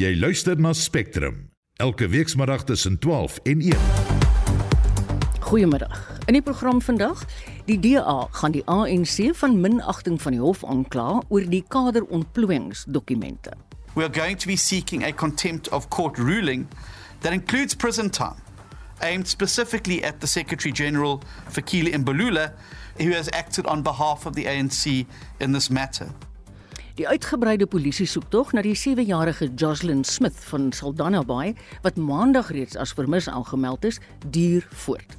Jy luister na Spectrum elke weekmiddag tussen 12 en 1. Goeiemiddag. In die program vandag, die DA gaan die ANC van minagting van die hof aankla oor die kaderontplooiingsdokumente. We are going to be seeking a contempt of court ruling that includes prison time aimed specifically at the Secretary General Fakile Mbalula who has acted on behalf of the ANC in this matter. Die uitgebreide polisie soektog na die 7-jarige Jocelyn Smith van Saldanha Bay wat maandag reeds as vermis aangemeld is, duur voort.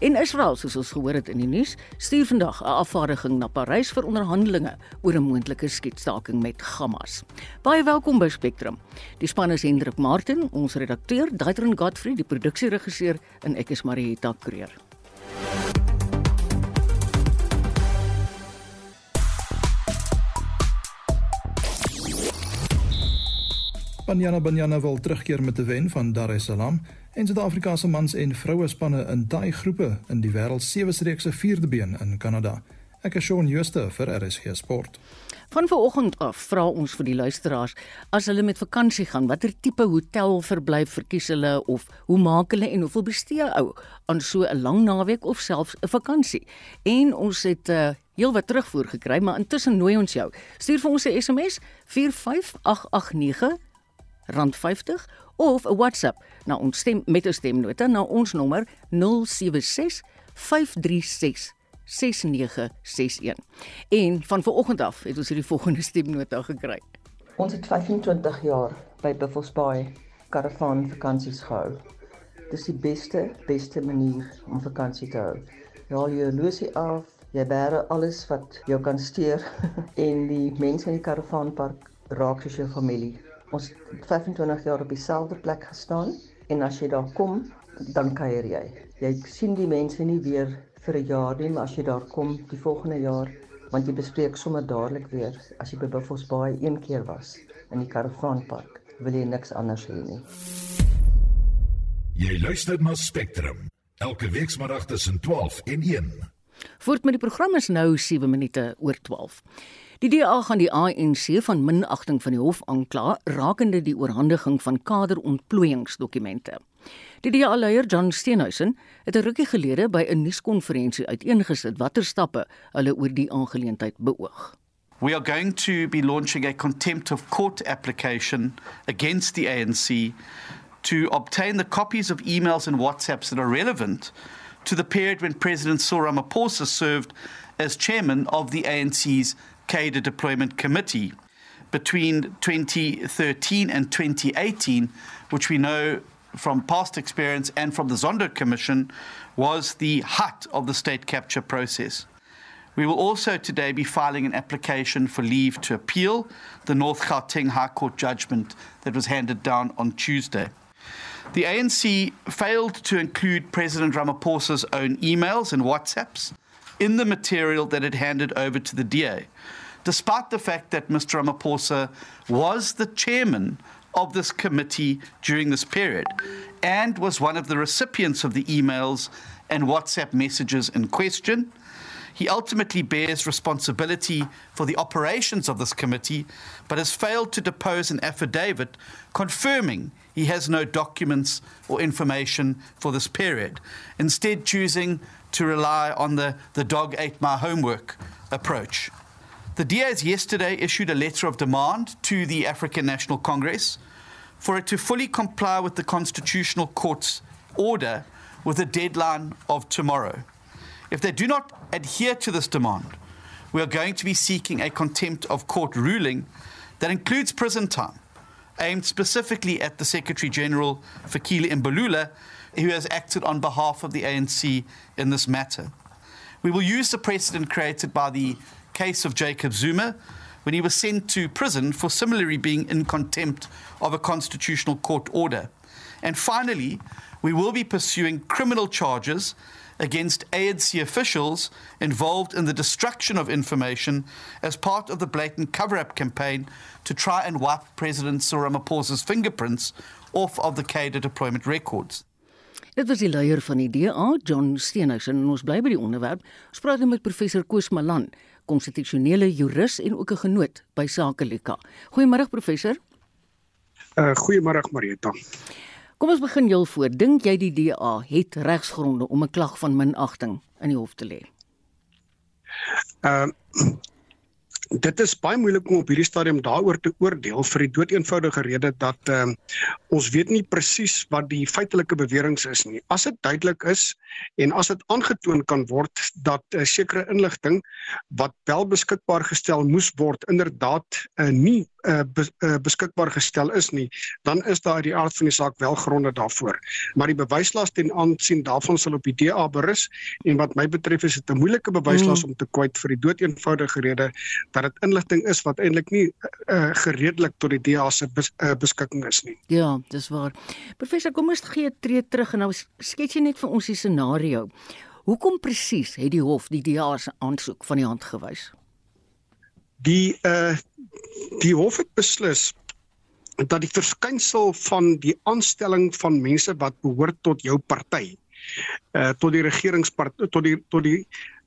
En Israel, soos ons gehoor het in die nuus, stuur vandag 'n afvaardiging na Parys vir onderhandelinge oor 'n moontlike skietstaking met Hamas. Baie welkom by Spectrum. Die span is Hendrik Martin, ons redakteur, Daitron Godfrey, die produksieregisseur en ek is Marieta Kreer. Banyana Banyana wil terugkeer met 'n wen van Dar es Salaam en Suid-Afrikaanse mans en vroue spanne in daai groepe in die wêreld sewe reekse vierde been in Kanada. Ek is Shaun Schuster vir RSG Sport. Van vanoggend af vra ons vir die luisteraars as hulle met vakansie gaan, watter tipe hotel verblyf verkies hulle of hoe maak hulle en hoeveel bestee ou aan so 'n lang naweek of selfs 'n vakansie. En ons het uh, heelwat terugvoer gekry, maar intussen nooi ons jou. Stuur vir ons 'n SMS 45889 R50 of 'n WhatsApp na ons stem met 'n stemnota na ons nommer 076 536 6961. En van vanoggend af het ons hierdie volgende stemnota gekry. Ons het 25 jaar by Buffalo Bay karavaan vakansies gehou. Dis die beste beste manier om vakansie te hou. Jy haal jou losie af, jy bære alles wat jou kan steur en die mense in die karavaanpark raak soos jou familie. Ons het 25 jaar op dieselfde plek gestaan en as jy daar kom, dan kuier jy. Jy sien die mense nie weer vir 'n jaar nie, maar as jy daar kom die volgende jaar, want jy bespreek sommer dadelik weer as jy by Buffalo's Bay een keer was in die karavaanpark, wil jy niks anders hê nie. Jy luister na Spectrum elke weekmiddag tussen 12 en 1. Voort met die program is nou 7 minute oor 12. Die DA gaan die ANC van minagting van die hof aankla rakende die oorhandiging van kaderontplooiingsdokumente. Die DA-leier John Steenhuisen het 'n rukkie gelede by 'n nuuskonferensie uiteengesit watter stappe hulle oor die aangeleentheid beoog. We are going to be launching a contempt of court application against the ANC to obtain the copies of emails and WhatsApps that are relevant to the period when President Cyril Ramaphosa served as chairman of the ANC's Cadre Deployment Committee between 2013 and 2018, which we know from past experience and from the Zondo Commission was the height of the state capture process. We will also today be filing an application for leave to appeal the North Gauteng High Court judgment that was handed down on Tuesday. The ANC failed to include President Ramaphosa's own emails and WhatsApps in the material that it handed over to the DA, despite the fact that Mr. Ramaphosa was the chairman of this committee during this period and was one of the recipients of the emails and WhatsApp messages in question. He ultimately bears responsibility for the operations of this committee, but has failed to depose an affidavit confirming he has no documents or information for this period, instead, choosing to rely on the, the dog ate my homework approach. The Diaz yesterday issued a letter of demand to the African National Congress for it to fully comply with the Constitutional Court's order with a deadline of tomorrow. If they do not adhere to this demand, we are going to be seeking a contempt of court ruling that includes prison time, aimed specifically at the Secretary General Fakile Mbalula, who has acted on behalf of the ANC in this matter. We will use the precedent created by the case of Jacob Zuma when he was sent to prison for similarly being in contempt of a constitutional court order. And finally, we will be pursuing criminal charges against ANC officials involved in the destruction of information as part of the blatant cover up campaign to try and wipe President Cyril Ramaphosa's fingerprints off of the CADA deployment records. Dit was die leier van die DA, John Steenhuisen, en ons bly by die onderwerp. Ons praat met professor Koos Malan, konstitusionele jurist en ook 'n genoot by Sakelika. Goeiemôre professor. Uh goeiemôre Marita. Kom ons begin heel voor. Dink jy die DA het regsgronde om 'n klag van minagting in die hof te lê? Uh dit is baie moeilik om op hierdie stadium daaroor te oordeel vir die doeteenvoudige rede dat ehm uh, ons weet nie presies wat die feitelike beweringe is nie. As dit duidelik is en as dit aangetoon kan word dat 'n uh, sekere inligting wat wel beskikbaar gestel moes word inderdaad uh, nie uh, bes, uh, beskikbaar gestel is nie, dan is daar uit die aard van die saak wel gronde daarvoor. Maar die bewyslas ten aansien daarvan sal op die DA berus en wat my betref is dit 'n moeilike bewyslas mm. om te kwyt vir die doeteenvoudige rede dat dit inligting is wat eintlik nie uh, gereedelik tot die DA se bes, uh, beskikking is nie. Ja, dis waar. Professor, kom ons gee 'n tree terug en nou skets jy net vir ons die scenario. Hoekom presies het die hof die DA se aansoek van die hand gewys? Die uh die hof het beslis dat die verskynsel van die aanstelling van mense wat behoort tot jou party uh tot die regeringsparty tot die tot die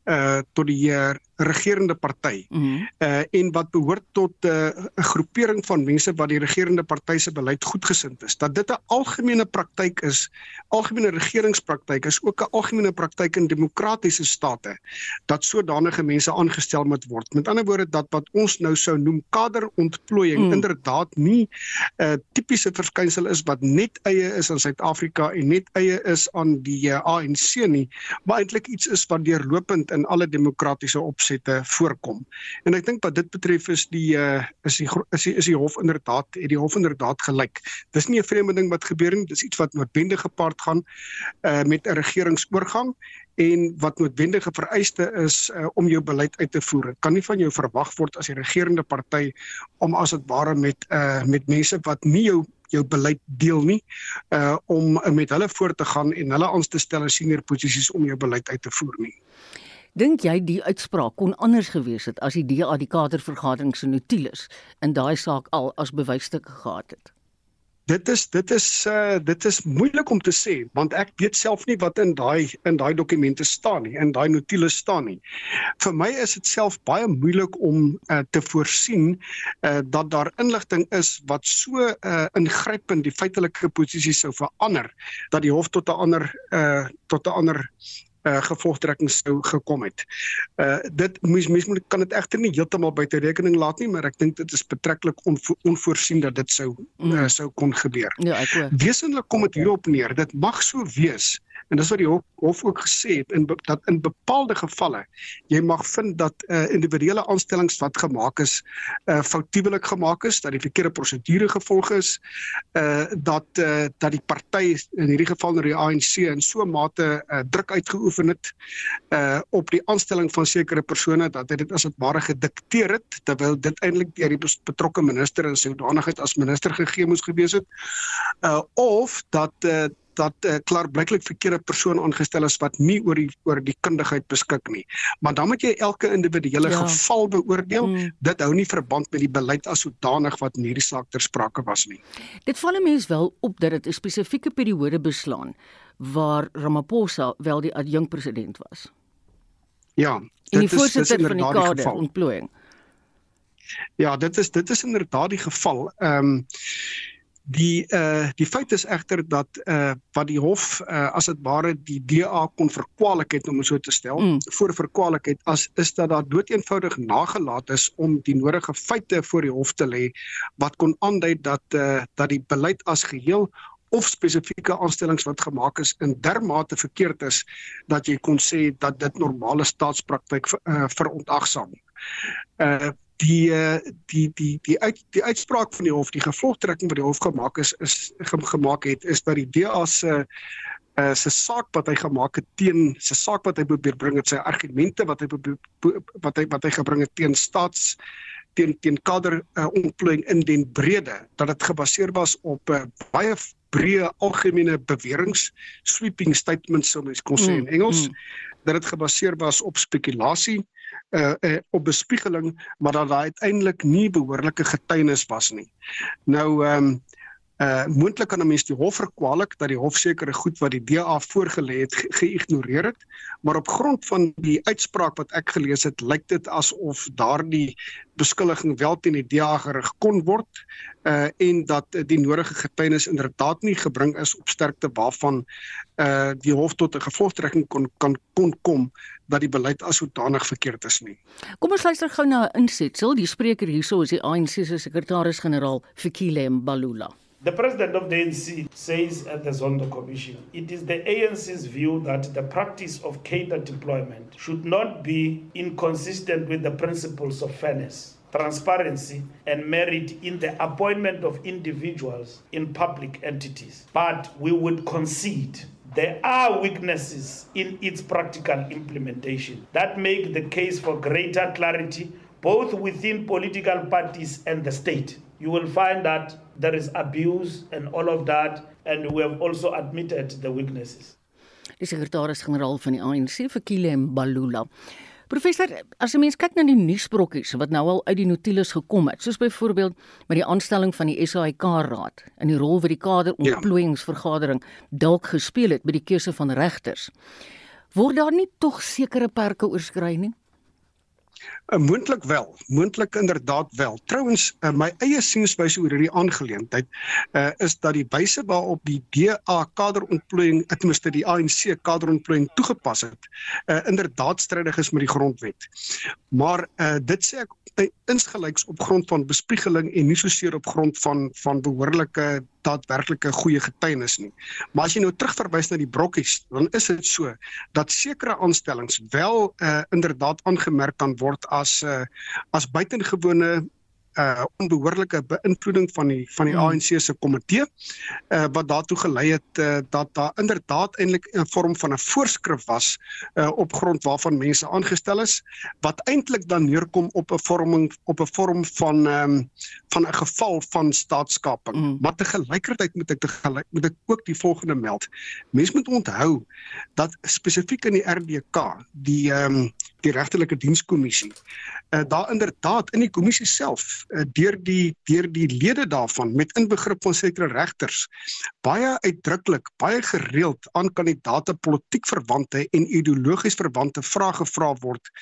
uh tot die uh, regerende party. Mm -hmm. Uh en wat behoort tot 'n uh, groepering van mense wat die regerende party se beleid goedgesind is. Dat dit 'n algemene praktyk is, algemene regeringspraktyk is ook 'n algemene praktyk in demokratiese state dat sodanige mense aangestel moet word. Met ander woorde dat wat ons nou sou noem kaderontplooiing mm. inderdaad nie 'n uh, tipiese verskynsel is wat net eie is aan Suid-Afrika en net eie is aan die uh, ANC nie, maar eintlik iets is wat deurlopend in alle demokratiese opsette voorkom. En ek dink wat dit betref is die uh, is die is die, is die hof inderdaad het die hof inderdaad gelyk. Dis nie 'n vreemde ding wat gebeur nie, dis iets wat noodwendig gepaard gaan uh, met 'n regeringsoorgang en wat noodwendige vereiste is uh, om jou beleid uit te voer. Dit kan nie van jou verwag word as die regerende party om as dit ware met uh, met mense wat nie jou jou beleid deel nie uh om met hulle voort te gaan en hulle aan te stel in senior posisies om jou beleid uit te voer nie. Dink jy die uitspraak kon anders gewees het as die DA die kadervergadering se notules in daai saak al as bewysstukke gehad het? Dit is dit is uh dit is moeilik om te sê want ek weet self nie wat in daai in daai dokumente staan nie, in daai notules staan nie. Vir my is dit self baie moeilik om uh te voorsien uh dat daar inligting is wat so uh ingrypend die feitelike posisie sou verander dat die hof tot 'n ander uh tot 'n ander uh, gevolgtrekking sou gekom het. Uh dit mens mens moet kan dit egter nie heeltemal buite rekening laat nie, maar ek dink dit is betreklik onvo, onvoorsien dat dit sou uh, sou kon gebeur. Ja, ek hoor. Wesenlik kom dit hierop neer. Dit mag so wees En dis wat die hof, hof ook gesê het in dat in bepaalde gevalle jy mag vind dat uh, individuele aanstellings wat gemaak is uh foutiewelik gemaak is, dat die verkeerde prosedure gevolg is, uh dat uh dat die party in hierdie geval nou die ANC in so 'n mate uh, druk uitgeoefen het uh op die aanstelling van sekere persone dat dit as dit ware gedikteer het terwyl dit eintlik deur die betrokke minister in sy hoedanigheid as minister gegee moes gewees het uh of dat uh dat uh, klaarblyklik verkeerde persoon aangestel is wat nie oor die oor die kundigheid beskik nie. Maar dan moet jy elke individuele ja. geval beoordeel. Hmm. Dit hou nie verband met die beleid as sodanig wat in hierdie saak ter sprake was nie. Dit val 'n mens wel op dat dit 'n spesifieke periode beslaan waar Ramaphosa wel die adjunkpresident was. Ja, dit is die voorsitter van die kader ontplooiing. Ja, dit is dit is inderdaad die geval. Ehm um, Die uh die feit is egter dat uh wat die hof uh as dit ware die DA kon verkwalik het om so te stel mm. voor verkwalik het as is dat daar doeteenvoudig nagelaat is om die nodige feite voor die hof te lê wat kon aandui dat uh dat die beleid as geheel of spesifieke aanstellings wat gemaak is in dermate verkeerd is dat jy kon sê dat dit normale staatspraktyk uh, verontagsaam. Uh die eh, die die die uit die uitspraak van die hof die gevolgtrekking wat die hof gemaak is is gemaak het is dat die DA se uh, se saak wat hy gemaak het teen se saak wat hy probeer bring het sy argumente wat hy wat hy wat hy gebring het teen staats teen teen kader uh, ontplooiing in den brede dat dit gebaseer was op uh, baie breë algemene beweringe sweeping statements so mens kon sê in mm, Engels mm, mm. Dat dit gebaseer was op spekulasie uh, uh op bespiegeling maar dat daar uiteindelik nie behoorlike getuienis was nie. Nou ehm um, Uh moontlik kan 'n mens die hof verkwalik dat die hof sekere goed wat die DA voorgelê het geïgnoreer ge het, maar op grond van die uitspraak wat ek gelees het, lyk dit asof daardie beskuldiging wel teen die DA gerig kon word uh en dat die nodige getuienis inderdaad nie gebring is op sterkte waarvan uh die hof tot 'n gevolgtrekking kon kan kon kom dat die beleid as sodanig verkeerd is nie. Kom ons luister gou na 'n insetsel. Die spreker hierso is die ANC se sekretaris-generaal Fikile Mbalula. The president of the ANC says at the Zondo Commission, it is the ANC's view that the practice of cadre deployment should not be inconsistent with the principles of fairness, transparency, and merit in the appointment of individuals in public entities. But we would concede there are weaknesses in its practical implementation that make the case for greater clarity both within political parties and the state. You will find that there is abuse and all of that, and we have also admitted the weaknesses. Die sekretaris-generaal van die ANC, Fikile Mbalula. Professor, as 'n mens kyk na die nuusbrokkies wat nou al uit die notules gekom het, soos byvoorbeeld met die aanstelling van die SAIK raad en die rol wat die kaderontplooiingsvergadering dalk gespeel het by die keuse van regters, word daar nie tog sekere perke oorskry nie? Uh, moontlik wel, moontlik inderdaad wel. Trouwens, uh, my eie sienswyse oor hierdie aangeleentheid uh, is dat die wyse waarop die DA kaderontplooiing, ten minste die ANC kaderontplooiing toegepas het, uh, inderdaad strydig is met die grondwet. Maar uh, dit sê ek insgelyks op grond van bespiegeling en nie soseer op grond van van behoorlike daadwerklike goeie getuienis nie. Maar as jy nou terugverwys na die brokkies, dan is dit so dat sekere aanstellings wel uh, inderdaad aangemerk kan word as uh, as buitengewone uh onbehoorlike beïnvloeding van die van die hmm. ANC se komitee uh wat daartoe gelei het uh, dat daar inderdaad eintlik 'n vorm van 'n voorskrif was uh op grond waarvan mense aangestel is wat eintlik dan neerkom op 'n vorming op 'n vorm van ehm um, van 'n geval van staatskaping mm. maar te gelykertyd moet ek te gelyk moet ek ook die volgende meld mense moet onthou dat spesifiek in die RDK die ehm um, die regtelike dienskommissie uh, daar inderdaad in die kommissie self uh, deur die deur die lede daarvan met inbegrip van sekere regters baie uitdruklik baie gereeld aan kandidaate politiek verwante en ideologies verwante vrae gevra word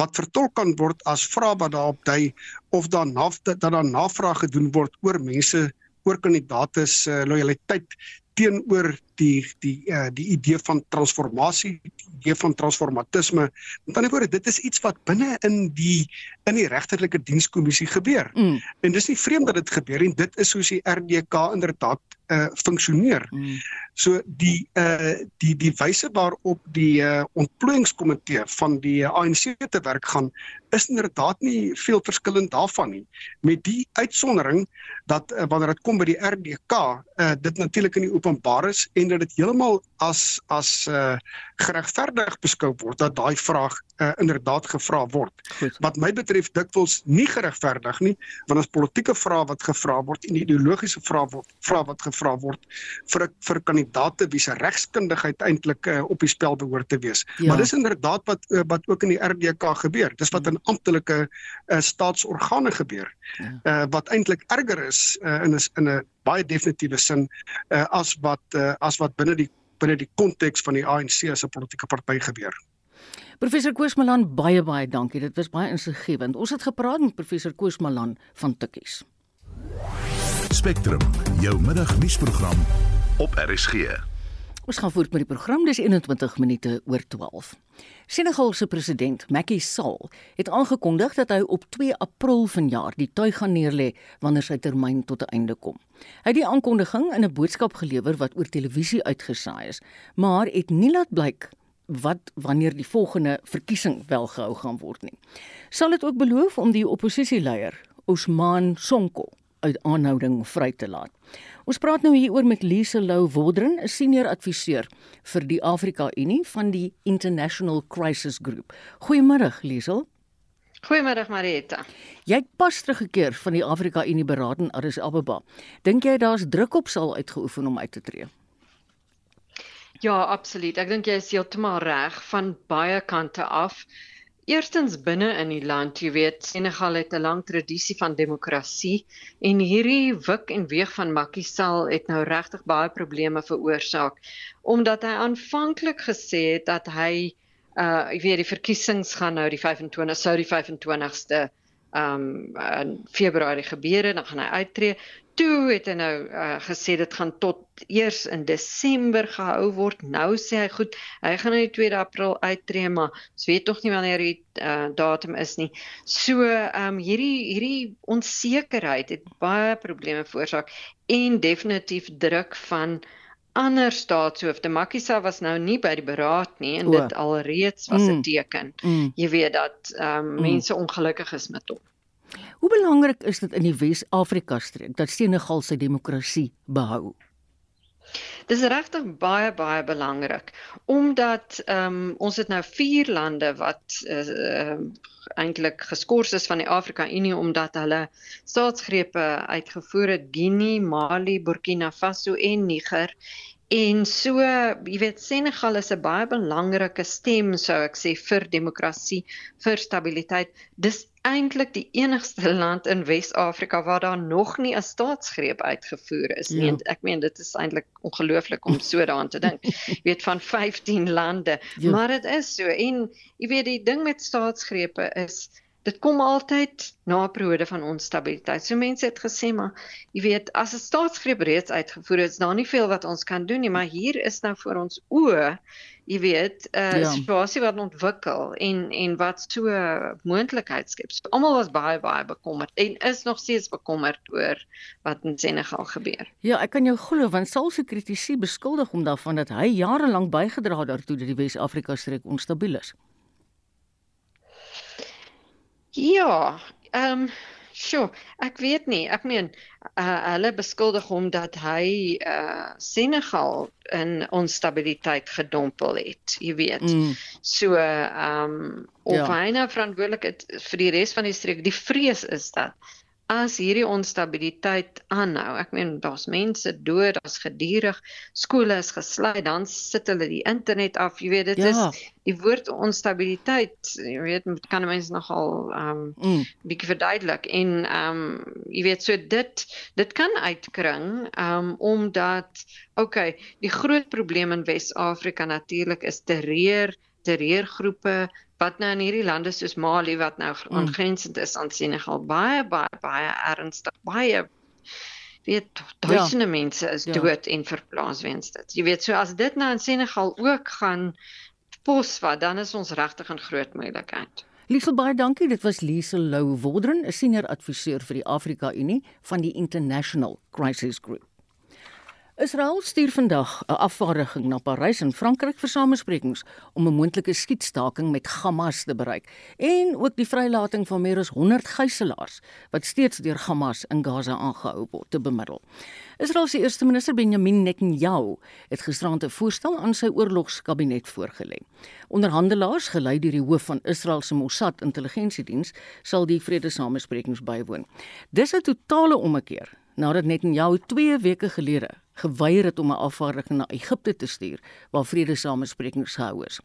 wat vertolk kan word as vrae wat daarop dui of daar naf dat daar navraag gedoen word oor mense oor kandidaate se uh, lojaliteit teenoor die die uh, die idee van transformasie, die idee van transformatisme. Met ander woorde, dit is iets wat binne in die in die regterlike dienskommissie gebeur. Mm. En dis nie vreemd dat dit gebeur en dit is soos die RDK inderdaad uh funksioneer. Mm. So die uh die die wyse waarop die uh ontplooiingskomitee van die ANC te werk gaan is inderdaad nie veel verskillend daarvan nie. Met die uitsondering dat uh, wanneer dit kom by die RDK, uh dit natuurlik in die openbaar is en dat dit heeltemal as as uh geregverdig beskou word dat daai vraag uh, inderdaad gevra word. Goed. Wat my betref dikwels nie geregverdig nie, want as politieke vrae wat gevra word en ideologiese vrae word vrae wat gevra word vir vir kandidaate wie se regskundigheid eintlik uh, op die spel behoort te wees. Ja. Maar dis inderdaad wat uh, wat ook in die RDK gebeur. Dis wat in amptelike uh, staatsorgane gebeur. Ja. Uh, wat eintlik erger is uh, in is in 'n baie definitiewe sin uh, as wat uh, as wat binne die binne die konteks van die ANC as 'n politieke party gebeur. Professor Koos Malan, baie baie dankie. Dit was baie insiggewend. Ons het gepraat met professor Koos Malan van Tikkies. Spectrum, jou middagnuusprogram op RSG. Ons gaan voort met die program. Dis 21 minute oor 12. Senegal se president, Macky Sall, het aangekondig dat hy op 2 April vanjaar die tuig gaan neerlê wanneer sy termyn tot 'n einde kom. Hy het die aankondiging in 'n boodskap gelewer wat oor televisie uitgesaai is, maar het nie laat blyk wat wanneer die volgende verkiesing wel gehou gaan word nie. Sal dit ook beloof om die oppositieleier, Ousmane Sonko, uit aanhouding vry te laat. Ons praat nou hier oor met Lise Lou Wodren, 'n senior adviseur vir die Afrika Unie van die International Crisis Group. Goeiemôre, Lise. Goeiemôre Marietta. Jy het pas teruggekeer van die Afrika Unie beraad in Addis Ababa. Dink jy daar's druk op sal uitgeoefen om uit te tree? Ja, absoluut. Ek dink jy is heeltemal reg van baie kante af Eerstens binne in die land, jy weet, Senegal het 'n lang tradisie van demokrasie en hierdie wik en weeg van Macky Sall het nou regtig baie probleme veroorsaak omdat hy aanvanklik gesê het dat hy uh ek weet die verkiesings gaan nou die 25 sou die 25ste um in Februarie gebeur en dan gaan hy uittreë toe het hy nou uh, gesê dit gaan tot eers in Desember gehou word. Nou sê hy goed, hy gaan in die 2 April uittreë, maar ons weet tog nie wanneer die uh, datum is nie. So, ehm um, hierdie hierdie onsekerheid het baie probleme veroorsaak en definitief druk van ander staatshoofde. Makisa was nou nie by die beraad nie en o. dit alreeds was 'n mm. teken. Mm. Jy weet dat ehm um, mm. mense ongelukkig is met hom. Hoe belangrik is dit in die Wes-Afrika streek dat Senegal sy demokrasie behou? Dis regtig baie baie belangrik omdat ehm um, ons het nou vier lande wat ehm uh, eintlik geskort is van die Afrika Unie omdat hulle staatsgrepe uitgevoer het Guinea, Mali, Burkina Faso en Niger En so, jy weet Senegal is 'n baie belangrike stem sou ek sê vir demokrasie, vir stabiliteit. Dis eintlik die enigste land in Wes-Afrika waar daar nog nie 'n staatsgreep uitgevoer is nie. Ja. Ek meen dit is eintlik ongelooflik om so daaraan te dink. Jy weet van 15 lande, ja. maar dit is so. En jy weet die ding met staatsgrepe is dit kom altyd na 'n periode van onstabiliteit. So mense het gesê maar jy weet as 'n staatsgreep reeds uitgevoer is, daar nie veel wat ons kan doen nie, maar hier is nou vir ons oë, jy weet, 'n uh, ja. situasie wat ontwikkel en en wat so moontlikheid skep. So, Almal was baie baie bekommerd en is nog steeds bekommerd oor wat in Senegal gebeur. Ja, ek kan jou glo want sal se kritisie beskuldig om daarvan dat hy jare lank bygedra het daartoe dat die Wes-Afrika streek onstabiel is. Ja, ehm um, sjoe, ek weet nie. Ek meen uh, hulle beskuldig hom dat hy uh Senegal in onstabiliteit gedompel het, jy weet. Mm. So ehm um, of ja. hy nou verantwoordelik is vir die res van die streek. Die vrees is dat as hierdie onstabiliteit aanhou. Ek meen daar's mense dood, daar's gedurig skole is gesluit, dan sit hulle die internet af. Jy weet dit ja. is die woord onstabiliteit, jy weet kan mense nogal ehm um, mm. bietjie verduidelik en ehm um, jy weet so dit dit kan uitkring ehm um, omdat okay, die groot probleem in Wes-Afrika natuurlik is terreur, terreurgroepe wat nou in hierdie lande soos Mali wat nou mm. aangrensend is aan Senegal baie baie baie ernstig baie weet duisende ja. mense is ja. dood en verplaas weens dit. Jy weet so as dit nou in Senegal ook gaan posvat dan is ons regtig in groot moeilikheid. Liesel baie dankie. Dit was Liesel Lou Wodren, 'n senior adviseur vir die Afrika Unie van die International Crisis Group. Israel stuur vandag 'n afvaardiging na Parys in Frankryk vir samesprekings om 'n moontlike skietstaking met Hamas te bereik en ook die vrylating van meer as 100 gijslaers wat steeds deur Hamas in Gaza aangehou word te bemiddel. Israel se eerste minister Benjamin Netanyahu het gisterand 'n voorstel aan sy oorlogskabinet voorgelê. Onderhandelaars, gelei deur die hoof van Israel se Mossad intelligensiediens, sal die vredesamesprekings bywoon. Dis 'n totale ommekeer nadat Netanyahu 2 weke gelede geweier het om 'n afvaardiging na Egipte te stuur waar vredesamesprekings gehou is.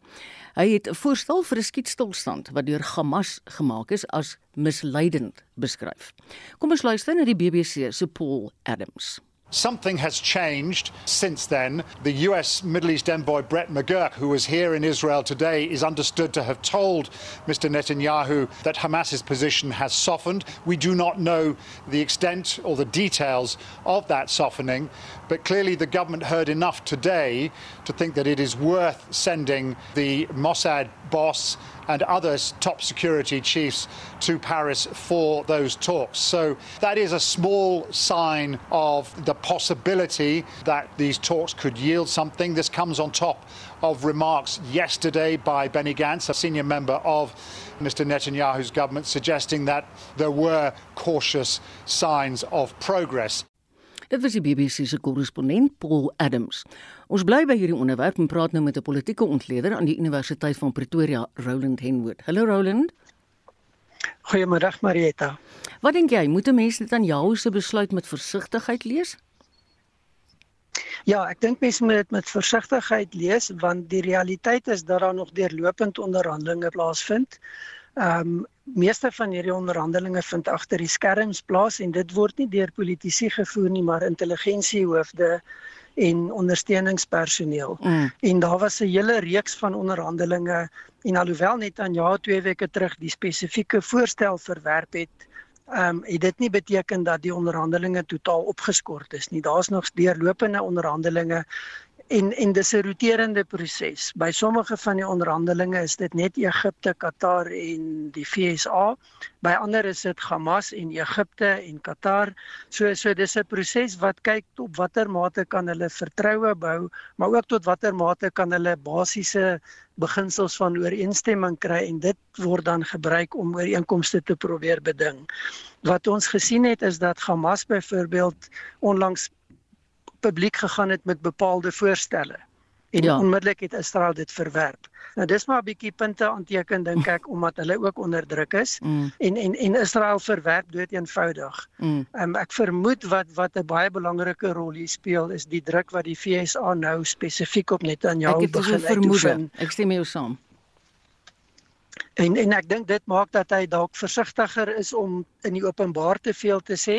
Hy het 'n voorstel vir 'n skietstilstand wat deur Hamas gemaak is as misleidend beskryf. Kom ons luister na die BBC se Paul Adams. Something has changed since then. The US Middle East envoy Brett McGurk, who was here in Israel today, is understood to have told Mr. Netanyahu that Hamas's position has softened. We do not know the extent or the details of that softening, but clearly the government heard enough today to think that it is worth sending the Mossad boss and other top security chiefs to Paris for those talks. So that is a small sign of the possibility that these talks could yield something. This comes on top of remarks yesterday by Benny Gantz, a senior member of Mr. Netanyahu's government, suggesting that there were cautious signs of progress. Dit was die BBC se korrespondent Paul Adams. Ons bly by hierdie onderwerp en praat nou met 'n politieke ontleder aan die Universiteit van Pretoria, Roland Henwood. Hallo Roland. Goeiemôre Marieta. Wat dink jy, moet mense dit aan jou se besluit met versigtigheid lees? Ja, ek dink mense moet dit met versigtigheid lees want die realiteit is dat daar nog deurlopend onderhandelinge plaasvind. Ehm um, meeste van hierdie onderhandelinge vind agter die skerms plaas en dit word nie deur politici gevoer nie, maar intelligensiehoofde en ondersteuningspersoneel. Mm. En daar was 'n hele reeks van onderhandelinge en alhoewel net aan ja 2 weke terug die spesifieke voorstel verwerp het, ehm um, het dit nie beteken dat die onderhandelinge totaal opgeskort is nie. Daar's nog deurlopende onderhandelinge en en dis 'n roterende proses. By sommige van die onderhandelinge is dit net Egipte, Qatar en die FSA. By ander is dit Hamas en Egipte en Qatar. So so dis 'n proses wat kyk op watter mate kan hulle vertroue bou, maar ook tot watter mate kan hulle basiese beginsels van ooreenstemming kry en dit word dan gebruik om ooreenkomste te probeer beding. Wat ons gesien het is dat Hamas byvoorbeeld onlangs publiek gegaan het met bepaalde voorstelle en ja. onmiddellik het Israel dit verwerp. Nou dis maar 'n bietjie punte aanteken dink ek omdat hulle ook onder druk is mm. en en en Israel verwerp dood eenvoudig. Mm. Um, ek vermoed wat wat 'n baie belangrike rol hier speel is die druk wat die VSA nou spesifiek op Netanyahu begin uitoefen. Ek stem mee saam. En en ek dink dit maak dat hy dalk versigtiger is om in die openbaar te veel te sê.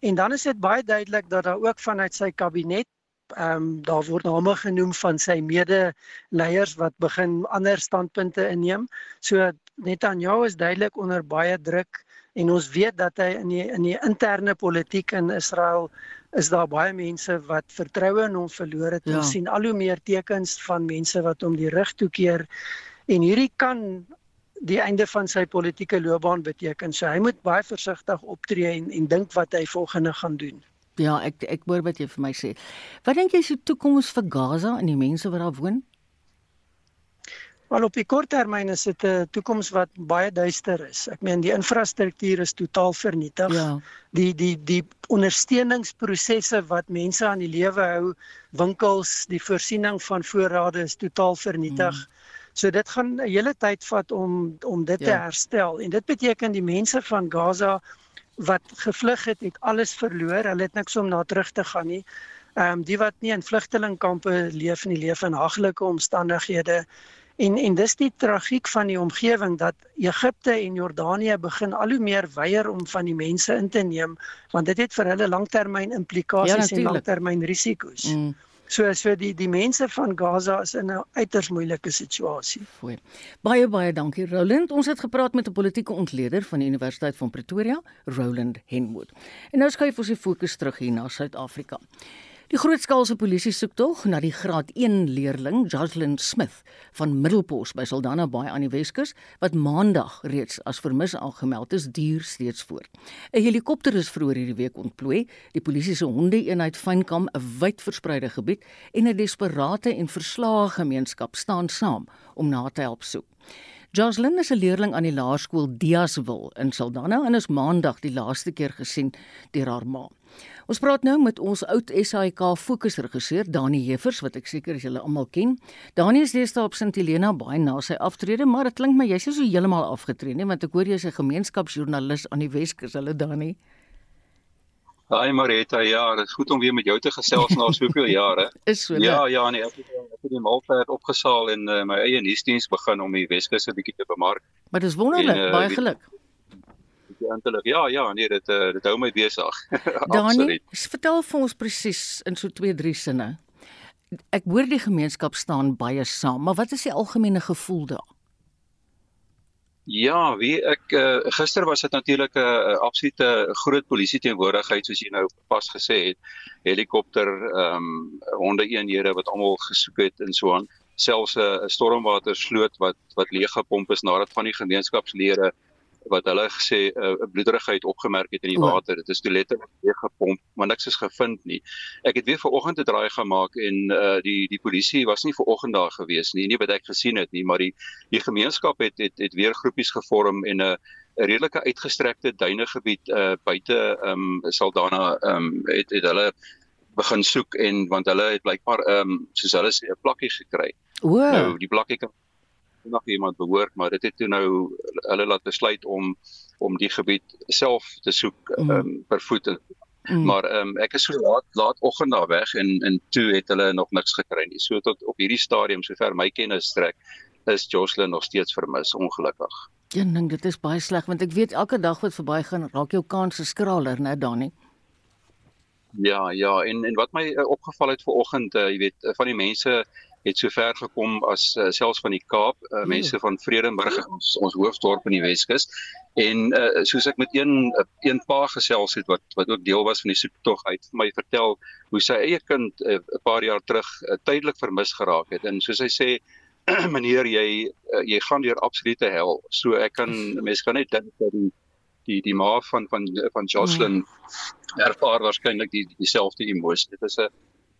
En dan is dit baie duidelik dat daar ook vanuit sy kabinet ehm um, daar word name genoem van sy mede-leiers wat begin ander standpunte inneem. So Netanyahu is duidelik onder baie druk en ons weet dat hy in die in die interne politiek in Israel is daar baie mense wat vertroue in hom verloor het. Ja. Ons sien al hoe meer tekens van mense wat hom die rug toekeer en hierdie kan die einde van sy politieke loopbaan beteken. So hy moet baie versigtig optree en en dink wat hy volgende gaan doen. Ja, ek ek hoor wat jy vir my sê. Wat dink jy is die toekoms vir Gaza en die mense wat daar woon? Wel op die kort termyn is dit 'n toekoms wat baie duister is. Ek meen die infrastruktuur is totaal vernietig. Ja. Die die die ondersteuningsprosesse wat mense aan die lewe hou, winkels, die voorsiening van voorrade is totaal vernietig. Hmm. So dit gaan 'n hele tyd vat om om dit ja. te herstel en dit beteken die mense van Gaza wat gevlug het, het alles verloor. Hulle het niks om na terug te gaan nie. Ehm um, die wat nie in vlugtelingkampe leef nie, leef in haglike omstandighede. En en dis die tragiek van die omgewing dat Egipte en Jordanië begin al hoe meer weier om van die mense in te neem want dit het vir hulle langtermyn implikasies ja, en langtermyn risiko's. Mm. So so die die mense van Gaza is in 'n uiters moeilike situasie. Fooi. Baie baie dankie Roland. Ons het gepraat met 'n politieke ontleder van die Universiteit van Pretoria, Roland Henwood. En nou skuif ons die fokus terug hier na Suid-Afrika. Die grootskaalse polisie soek tog na die graad 1 leerling Jocelyn Smith van Middelpos by Saldanha Bay aan die Weskus wat maandag reeds as vermis aangemeld is, duur steeds voort. 'n Helikopter is vroeër hierdie week ontplooi. Die polisie se honde-eenheid fynkam 'n wyd verspreide gebied en 'n desperate en verslae gemeenskap staan saam om na te help soek. Jocelyn is 'n leerling aan die laerskool Diaswil in Saldanha en is maandag die laaste keer gesien deur haar ma. Ons praat nou met ons oud SAIK fokusregisseur Dani Jeffers wat ek seker julle almal ken. Dani is deesdae op Sint Helena baie na sy aftrede, maar dit klink my jy's so heeltemal afgetree nie want ek hoor jy's 'n gemeenskapsjoernalis aan die Weskus, hulle Dani. Haai Marita, ja, dit is goed om weer met jou te gesels na soveel jare. is so. Ja, ja, nee, ek het, ek het die maaltyd opgesaal en uh, my eie nuusdiens begin om die Weskus 'n bietjie te bemark. Maar dis wonderlik, en, uh, baie geluk. Eintlik, ja, ja, nee, dit uh, dit hou my besig. Dani, vertel vir ons presies in so 2-3 sinne. Ek hoor die gemeenskap staan baie saam, maar wat is die algemene gevoel daar? Ja, wie ek uh, gister was dit natuurlik 'n uh, absolute groot polisie teenwoordigheid soos jy nou pas gesê het. Helikopter, ehm um, honde eenhede wat almal gesoek het en so aan. Selfs 'n uh, stormwatersloot wat wat leeg gepomp is nadat van die gemeenskapslede wat hulle gesê 'n uh, bloederigheid opgemerk het in die water. Dit is toe letterlik weer gepomp, maar niks is gevind nie. Ek het weer vanoggend 'n draai gemaak en uh die die polisie was nie vanoggend daar gewees nie, nie wat ek gesien het nie, maar die die gemeenskap het het het weer groepies gevorm en 'n 'n redelike uitgestrekte duinegebied uh buite um Saldanha um het het hulle begin soek en want hulle het blykbaar um soos hulle sê 'n plakkie gekry. O. Nou die plakkie kan nog iemand behoort maar dit het toe nou hulle laat besluit om om die gebied self te soek mm. um, per voet mm. maar um, ek is so laat laat oggend daar weg en en toe het hulle nog niks gekry nie so tot op hierdie stadium sover my kennis strek is Jocelyn nog steeds vermis ongelukkig Ja, ding, dit is baie sleg want ek weet elke dag wat verbygaan raak jou kanse skraler, né, Dani? Ja, ja, en en wat my uh, opgeval het vanoggend, uh, jy weet, uh, van die mense het so ver gekom as uh, selfs van die Kaap, uh, mense van Vredenburg, ons ons hoofdorp in die Weskus. En uh, soos ek met een een pa gesels het wat wat ook deel was van die soektog uit vir my vertel hoe sy eie kind 'n uh, paar jaar terug uh, tydelik vermis geraak het. En soos hy sê, meneer jy uh, jy gaan deur absolute hel. So ek kan mense kan net dink dat die die die ma van van van Jocelyn mm. ervaar waarskynlik die dieselfde emosie. Dit is 'n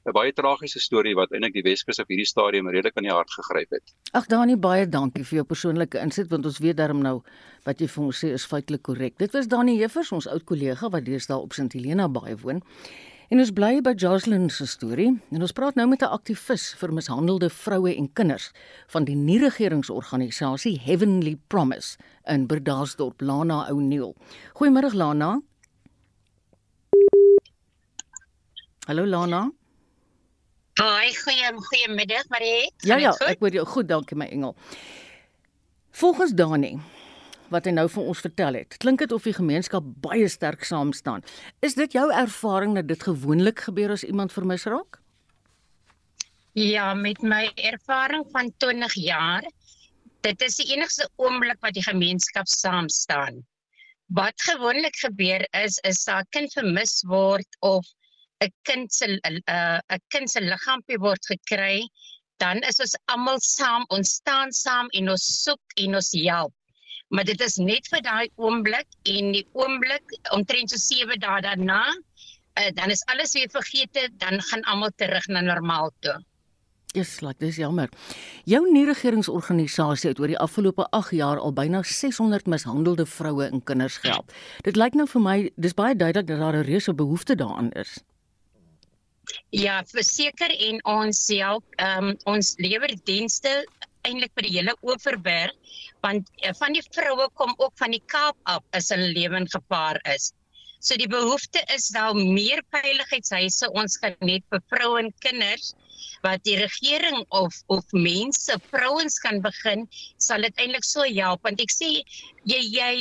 'n baie tragiese storie wat eintlik die Weskus op hierdie stadium redelik aan die hart gegryp het. Ag Dani, baie dankie vir jou persoonlike insit want ons weet darm nou wat jy vir ons sê is feitelik korrek. Dit was Dani Heffers, ons oud kollega wat deesdae op St Helena baie woon. En ons bly by Jocelyn se storie en ons praat nou met 'n aktivis vir mishandelde vroue en kinders van die nie-regeringsorganisasie Heavenly Promise in Berdasdorp, Lana O'Neil. Goeiemôre Lana. Hallo Lana. Haai, goeie goeiemiddag Marie. Ja ja, ek hoor jou goed, dankie my engel. Volgens Dani wat hy nou vir ons vertel het. Klink dit of die gemeenskap baie sterk saam staan. Is dit jou ervaring dat dit gewoonlik gebeur as iemand vermis raak? Ja, met my ervaring van 20 jaar, dit is die enigste oomblik wat die gemeenskap saam staan. Wat gewoonlik gebeur is is daar 'n kind vermis word of 'n kind se 'n uh, 'n kind se liggaampie word gekry, dan is ons almal saam, ons staan saam en ons soek en ons help maar dit is net vir daai oomblik en die oomblik omtrent so 7 dae daarna uh, dan is alles weer vergeet dan gaan almal terug na normaal toe. Dis like dis jammer. Jou nie regeringsorganisasie het oor die afgelope 8 jaar al byna 600 mishandelde vroue en kinders gehelp. Dit lyk nou vir my dis baie duidelik dat daar 'n reuse behoefte daaraan is. Ja, verseker en ons help ehm um, ons lewer dienste eintlik vir die hele Oeverberg want uh, van die vroue kom ook van die Kaap af as hulle lewe gepaar is. So die behoefte is daar meer veiligheidshuise ons gaan net vir vroue en kinders wat die regering of of mense vrouens kan begin sal dit eintlik so help want ek sê jy jy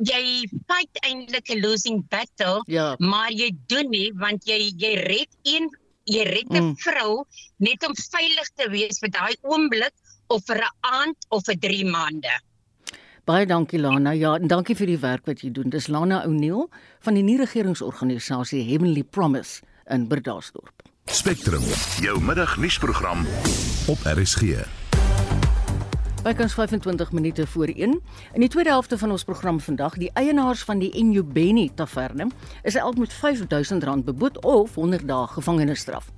jy fight eintlik 'n losing battle ja. maar jy doen nie want jy jy red een jy red 'n mm. vrou net om veilig te wees vir daai oomblik of vir 'n aand of vir 3 maande. Baie dankie Lana. Ja, en dankie vir die werk wat jy doen. Dis Lana O'Neil van die nie-regeringsorganisasie Heavenly Promise in Berdasdorp. Spectrum, jou middagnuusprogram op RSG. Bykans 25 minute voor 1. In die tweede helfte van ons program vandag, die eienaars van die Enyobeni Taverne is elk met R5000 beboet of 100 dae gevangenisstraf.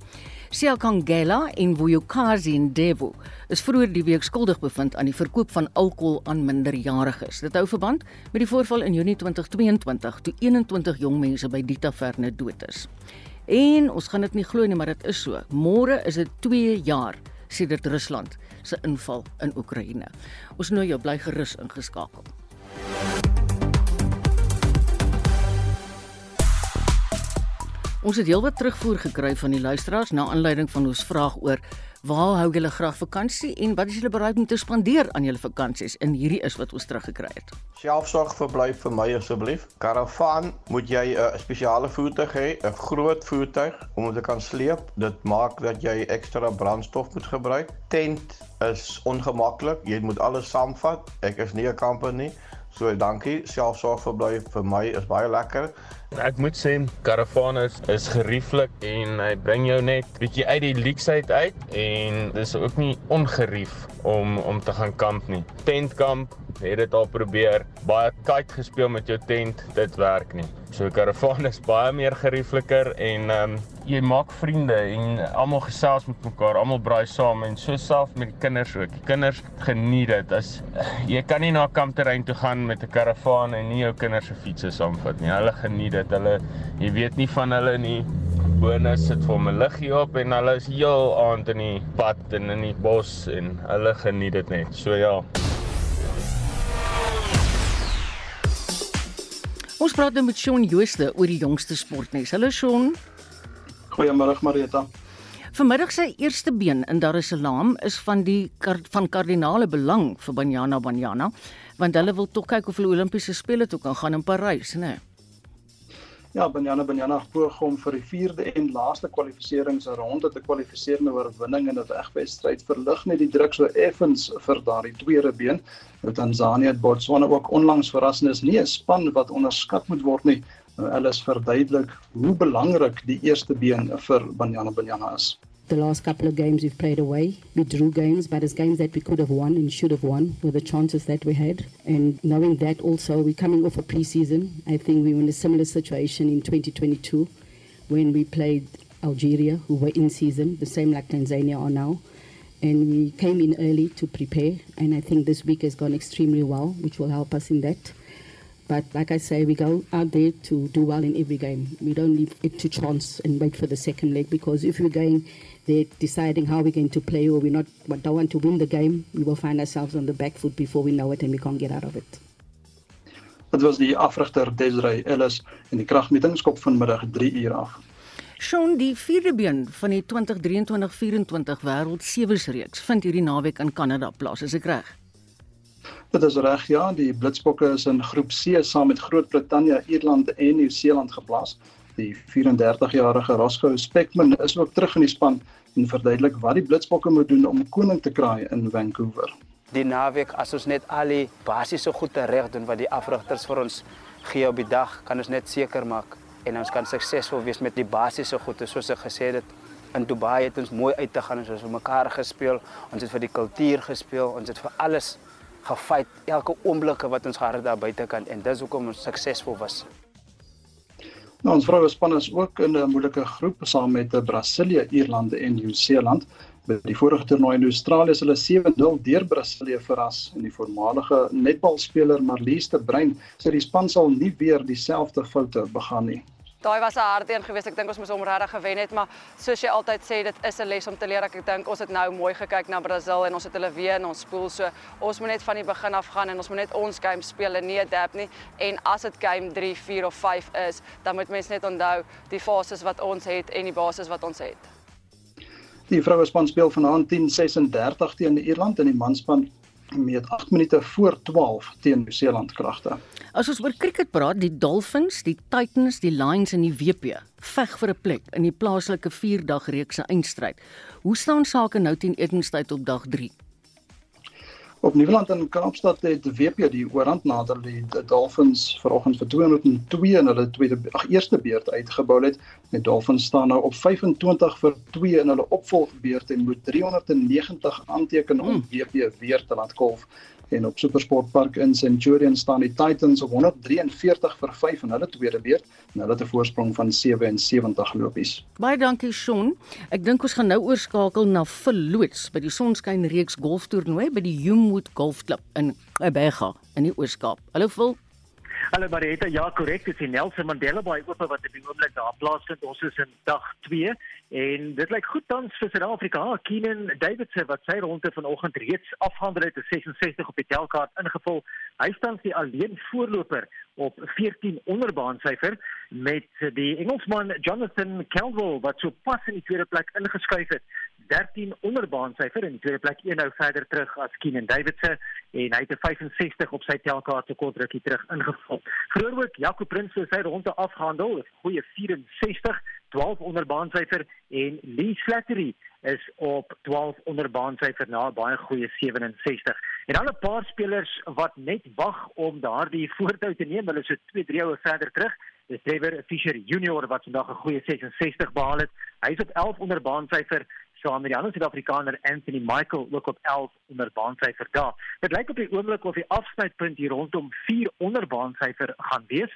Siakangela en Vuyokazi Ndevu is vroeër die week skuldig bevind aan die verkoop van alkohol aan minderjariges. Dit hou verband met die voorval in Junie 2022 toe 21 jong mense by die taverne dood is. En ons gaan dit nie glo nie, maar dit is so. Môre is dit 2 jaar sedert Rusland se inval in Oekraïne. Ons nooi jou bly gerus ingeskakel. Ons het heelwat terugvoer gekry van die luisteraars na aanleiding van ons vraag oor waar hou julle graag vakansie en wat is julle bereid om te spandeer aan julle vakansies en hierdie is wat ons teruggekry het. Selfsorg verblyf vir my asseblief. Karavaan moet jy 'n spesiale voertuig hê, 'n groot voertuig om te kan sleep. Dit maak dat jy ekstra brandstof moet gebruik. Tent is ongemaklik. Jy moet alles saamvat. Ek is nie 'n kamper nie. So dankie. Selfsorg verblyf vir my is baie lekker. Ek moet sê karavaan is, gerieflik en hy bring jou net bietjie uit die leksheid uit en dis ook nie ongerief om om te gaan kamp nie. Tentkamp, het dit al probeer, baie kite gespeel met jou tent, dit werk nie. So karavaan is baie meer geriefliker en ehm um, jy maak vriende en almal gesels met mekaar, almal braai saam en so self met die kinders ook. Die kinders geniet dit. As jy kan nie na 'n kampterrein toe gaan met 'n karavaan en nie jou kinders se fietsse saamvat nie. Hulle geniet dit. Hulle jy weet nie van hulle nie. Bonus sit vir 'n liggie op en hulle is heel aand in die pad en in die bos en hulle geniet dit net. So ja. Ons praat nou met Shaun Jooste oor die jongste sportnuus. Hallo Shaun. Goeiemôre Marita. Vanmiddag se eerste been in Dar es Salaam is van die van kardinale belang vir Banyana Banyana, want hulle wil tog kyk of hulle Olimpiese spele toe kan gaan in Parys, né? Nee. Ja, Banyana Banyana poog om vir die 4de en laaste kwalifikasieringsronde te kwalifiseer na oorwinning in 'n wegwedstryd verlig net die druk so effens vir daardie tweede been. Nou Tanzanië het Botswana ook onlangs verrassend is nie 'n span wat onderskat moet word nie. Nou Alice verduidelik hoe belangrik die eerste been vir Banyana Banyana is. The last couple of games we've played away, we drew games, but it's games that we could have won and should have won with the chances that we had. And knowing that also, we're coming off a pre-season. I think we were in a similar situation in 2022 when we played Algeria, who were in season, the same like Tanzania are now. And we came in early to prepare, and I think this week has gone extremely well, which will help us in that. But like I say, we go out there to do well in every game. We don't leave it to chance and wait for the second leg because if we're going they're deciding how we're going to play or we're not but don't want to win the game, we will find ourselves on the back foot before we know it and we can't get out of it. Dit was die afrigter Desiree Ellis en die kragmeting skop vanmiddag 3 uur af. Sean, die vierde been van die 2023-24 wêreld sewes reeks vind hierdie naweek in Kanada plaas, is ek reg? Dit is reg, ja, die Blitsbokke is in groep C saam met Groot-Brittanje, Ierland en Nieu-Seeland geplaas. Die 34-jarige Roscoe Speckman is ook terug in die span en verduidelik wat die Blitsbokke moet doen om koning te kraai in Vancouver. Die naweek as ons net al die basiese goed reg doen wat die afrigters vir ons gee op die dag, kan ons net seker maak en ons kan suksesvol wees met die basiese goede soos ek gesê het in Dubai het ons mooi uit te gaan ons het vir mekaar gespeel ons het vir die kultuur gespeel ons het vir alles gefight elke oomblik wat ons het daar buitekant en dis hoekom ons suksesvol was. Nou ons vroue span is ook in 'n moeilike groep saam met Brasilië, Ierland en Nieu-Seeland. By die vorige toernooi in Australië is hulle 7-0 deur Brasilië verras. En die voormalige netbalspeler Marlies de Bruin sê die span sal nie weer dieselfde foute begaan nie daai was 'n harde een geweest. Ek dink ons moes hom regtig gewen het, maar soos jy altyd sê, dit is 'n les om te leer. Ek dink ons het nou mooi gekyk na Brasil en ons het hulle weer in ons spoel. So ons moet net van die begin af gaan en ons moet net ons game speel en nie adapt nie. En as dit game 3, 4 of 5 is, dan moet mense net onthou die fases wat ons het en die basis wat ons het. Die vroue span speel vanaand 10:36 teen Ierland en die manspan met 8 minute voor 12 teen Nieu-Seeland kragte. As ons oor cricket praat, die Dolphins, die Titans, die Lions en die WP veg vir 'n plek in die plaaslike 4-dag reeks se eindstryd. Hoe staan sake nou teen etenstyd op dag 3? Op Nieuweland in Kaapstad het die WP die oorhand nader die Dolphins vanoggend vir 202 in hulle tweede ag eerste beurt uitgebou het. Die Dolphins staan nou op 25 vir 2 in hulle opvolgbeurt en moet 390 aanteken om WP hmm. weer te laat kolf. En op Supersportpark in Centurion staan die Titans op 143 vir 5 in hulle tweede beurt en hulle het 'n voorsprong van 77 lopies. Baie dankie Shaun. Ek dink ons gaan nou oorskakel na Verloots by die Sonskyn reeks golftoernooi by die Humewood Golfklub in Ebega in die Oos-Kaap. Hallo Phil. Hallo Marita, ja korrek, dit is Nelson Mandela Bay oop wat op die oomblik daar plaasvind. Ons is in dag 2 En dit lyk goed tans vir Suid-Afrika. Keenan Davidson wat sy ronde vanoggend reeds afhandel het, 66 op die telkaart ingevul. Hy staan die alleen voorloper op 14 onderbaan syfer met die Engelsman Jonathan Caldwell wat so pas in die tweede plek ingeskuif het. 13 onderbaan syfer en die tweede plek een nou verder terug as Keenan Davidson en hy het 'n 65 op sy telkaart se kort rukkie terug ingevul. Vroeër ook Jaco Prins het sy ronde afgehandel, 'n goeie 64 12 onderbaan syfer en Lee Slattery is op 12 onderbaan syfer na baie goeie 67. En dan 'n paar spelers wat net wag om daardie voortou te neem. Hulle is so 2-3 oor verder terug. Dis Trevor Fisher Junior wat vandag 'n goeie 66 behaal het. Hy is op 11 onderbaan syfer saam met die ander Suid-Afrikaner Anthony Michael ook op 11 onderbaan syfer daar. Dit lyk op die oomblik of die afsnypunt hier rondom 4 onderbaan syfer gaan wees.